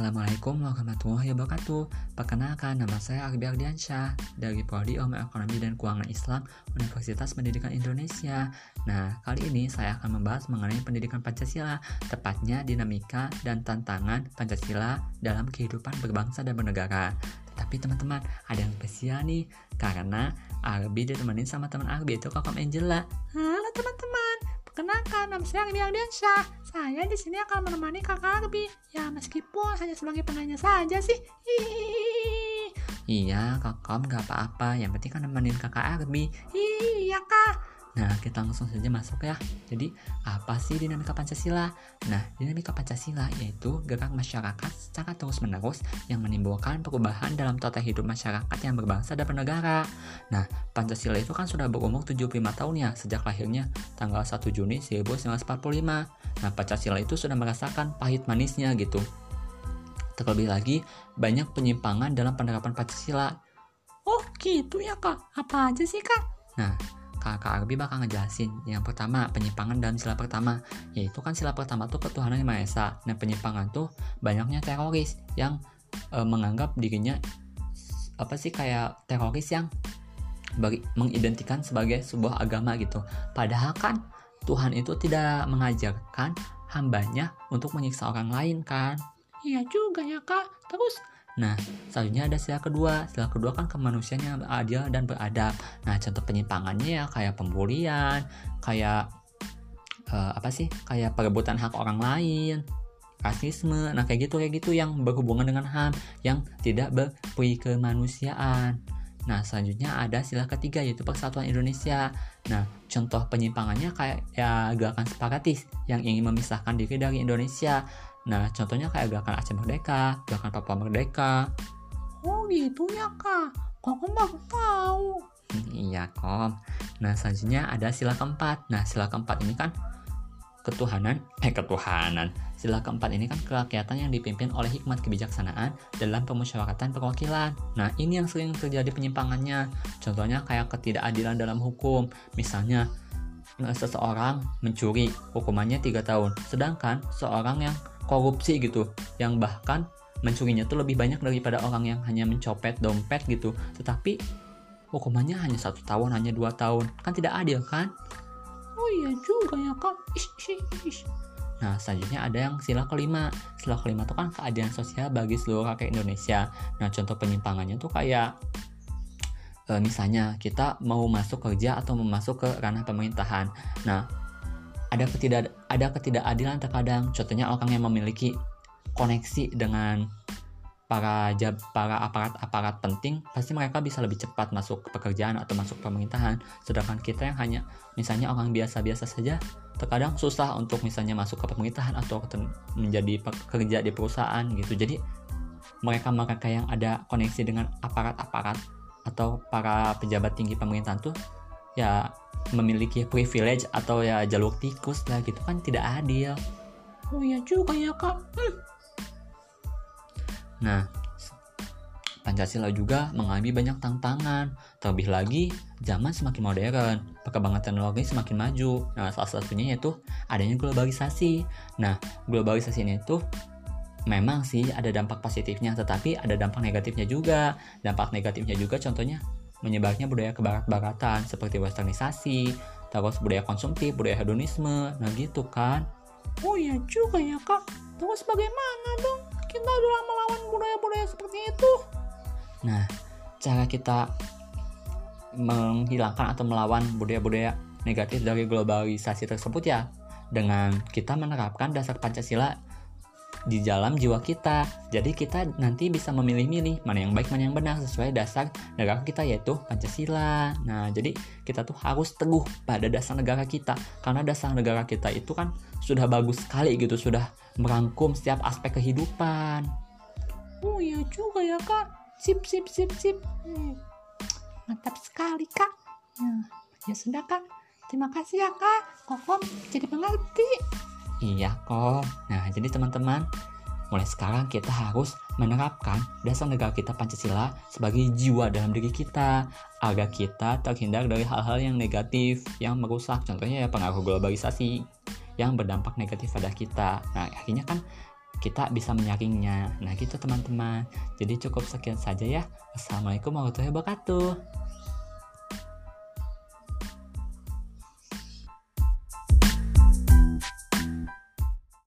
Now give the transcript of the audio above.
Assalamualaikum warahmatullahi wabarakatuh. Perkenalkan, nama saya Arbi Ardiansyah dari Prodi Ilmu Ekonomi dan Keuangan Islam Universitas Pendidikan Indonesia. Nah, kali ini saya akan membahas mengenai pendidikan Pancasila, tepatnya dinamika dan tantangan Pancasila dalam kehidupan berbangsa dan bernegara. Tapi teman-teman, ada yang spesial nih, karena Arbi ditemenin sama teman Arbi itu Kokom Angela. Teman-teman, Perkenalkan, nama saya Arbi Ardiansyah. Saya di sini akan menemani kakak Arbi. Ya, meskipun hanya sebagai penanya saja sih. Hihihi. Iya, Kokom gak apa-apa, yang penting kan nemenin kakak Arbi. Iya, Kak. Nah, kita langsung saja masuk ya. Jadi, apa sih dinamika Pancasila? Nah, dinamika Pancasila yaitu gerak masyarakat secara terus-menerus yang menimbulkan perubahan dalam tata hidup masyarakat yang berbangsa dan bernegara. Nah, Pancasila itu kan sudah berumur 75 tahun ya sejak lahirnya tanggal 1 Juni 1945. Nah, Pancasila itu sudah merasakan pahit manisnya gitu. Terlebih lagi, banyak penyimpangan dalam penerapan Pancasila. Oh, gitu ya, Kak. Apa aja sih, Kak? Nah, kakak Arbi bakal ngejelasin. Yang pertama penyimpangan dalam sila pertama. Yaitu kan sila pertama tuh ketuhanan yang maha esa. Nah penyimpangan tuh banyaknya teroris yang e, menganggap dirinya apa sih kayak teroris yang bagi, mengidentikan sebagai sebuah agama gitu. Padahal kan Tuhan itu tidak mengajarkan hambanya untuk menyiksa orang lain kan? Iya juga ya, Kak. Terus, Nah, selanjutnya ada sila kedua. Sila kedua kan kemanusiaan yang adil dan beradab. Nah, contoh penyimpangannya ya kayak pembulian, kayak eh, apa sih? Kayak perebutan hak orang lain, rasisme. Nah, kayak gitu kayak gitu yang berhubungan dengan HAM yang tidak berperi kemanusiaan. Nah, selanjutnya ada sila ketiga yaitu Persatuan Indonesia. Nah, contoh penyimpangannya kayak ya gerakan separatis yang ingin memisahkan diri dari Indonesia. Nah, contohnya kayak gerakan Aceh Merdeka, gerakan Papua Merdeka. oh gitu ya, Kak. Kok baru tahu? Hmm, Iya, Kom. Nah, selanjutnya ada sila keempat. Nah, sila keempat ini kan ketuhanan, eh ketuhanan. Sila keempat ini kan kerakyatan yang dipimpin oleh hikmat kebijaksanaan dalam pemusyawaratan perwakilan. Nah, ini yang sering terjadi penyimpangannya. Contohnya kayak ketidakadilan dalam hukum. Misalnya, seseorang mencuri, hukumannya 3 tahun. Sedangkan seorang yang korupsi gitu, yang bahkan mencurinya tuh lebih banyak daripada orang yang hanya mencopet dompet gitu. Tetapi hukumannya hanya satu tahun, hanya dua tahun. Kan tidak adil kan? Oh iya juga ya, Kak. Ish, ish, ish. Nah, selanjutnya ada yang sila kelima. Sila kelima itu kan keadilan sosial bagi seluruh rakyat Indonesia. Nah, contoh penyimpangannya tuh kayak e, misalnya kita mau masuk kerja atau mau masuk ke ranah pemerintahan. Nah, ada ketidak ada ketidakadilan terkadang. Contohnya orang yang memiliki koneksi dengan para jab, para aparat-aparat penting pasti mereka bisa lebih cepat masuk ke pekerjaan atau masuk pemerintahan sedangkan kita yang hanya misalnya orang biasa-biasa saja terkadang susah untuk misalnya masuk ke pemerintahan atau menjadi pekerja di perusahaan gitu jadi mereka mereka yang ada koneksi dengan aparat-aparat atau para pejabat tinggi pemerintahan tuh ya memiliki privilege atau ya jalur tikus lah gitu kan tidak adil Oh iya juga ya, Kak. Hmm. Nah, Pancasila juga mengalami banyak tantangan. Terlebih lagi, zaman semakin modern, perkembangan teknologi semakin maju. Nah, salah satunya yaitu adanya globalisasi. Nah, globalisasi ini tuh memang sih ada dampak positifnya, tetapi ada dampak negatifnya juga. Dampak negatifnya juga contohnya menyebarnya budaya kebarat-baratan seperti westernisasi, terus budaya konsumtif, budaya hedonisme, nah gitu kan. Oh iya juga ya, Kak. Terus bagaimana dong kita dalam melawan budaya-budaya seperti itu? Nah, cara kita menghilangkan atau melawan budaya-budaya negatif dari globalisasi tersebut ya dengan kita menerapkan dasar Pancasila di dalam jiwa kita. Jadi kita nanti bisa memilih-milih mana yang baik, mana yang benar sesuai dasar negara kita yaitu Pancasila. Nah, jadi kita tuh harus teguh pada dasar negara kita karena dasar negara kita itu kan sudah bagus sekali gitu, sudah merangkum setiap aspek kehidupan. Oh iya juga ya, Kak. Sip, sip, sip, sip. Hmm. Mantap sekali, Kak. Ya, ya sudah, Kak. Terima kasih ya, Kak. Kokom jadi mengerti. Iya kok. Nah, jadi teman-teman, mulai sekarang kita harus menerapkan dasar negara kita Pancasila sebagai jiwa dalam diri kita agar kita terhindar dari hal-hal yang negatif yang merusak. Contohnya ya pengaruh globalisasi yang berdampak negatif pada kita. Nah, akhirnya kan kita bisa menyaringnya. Nah gitu teman-teman. Jadi cukup sekian saja ya. Assalamualaikum warahmatullahi wabarakatuh.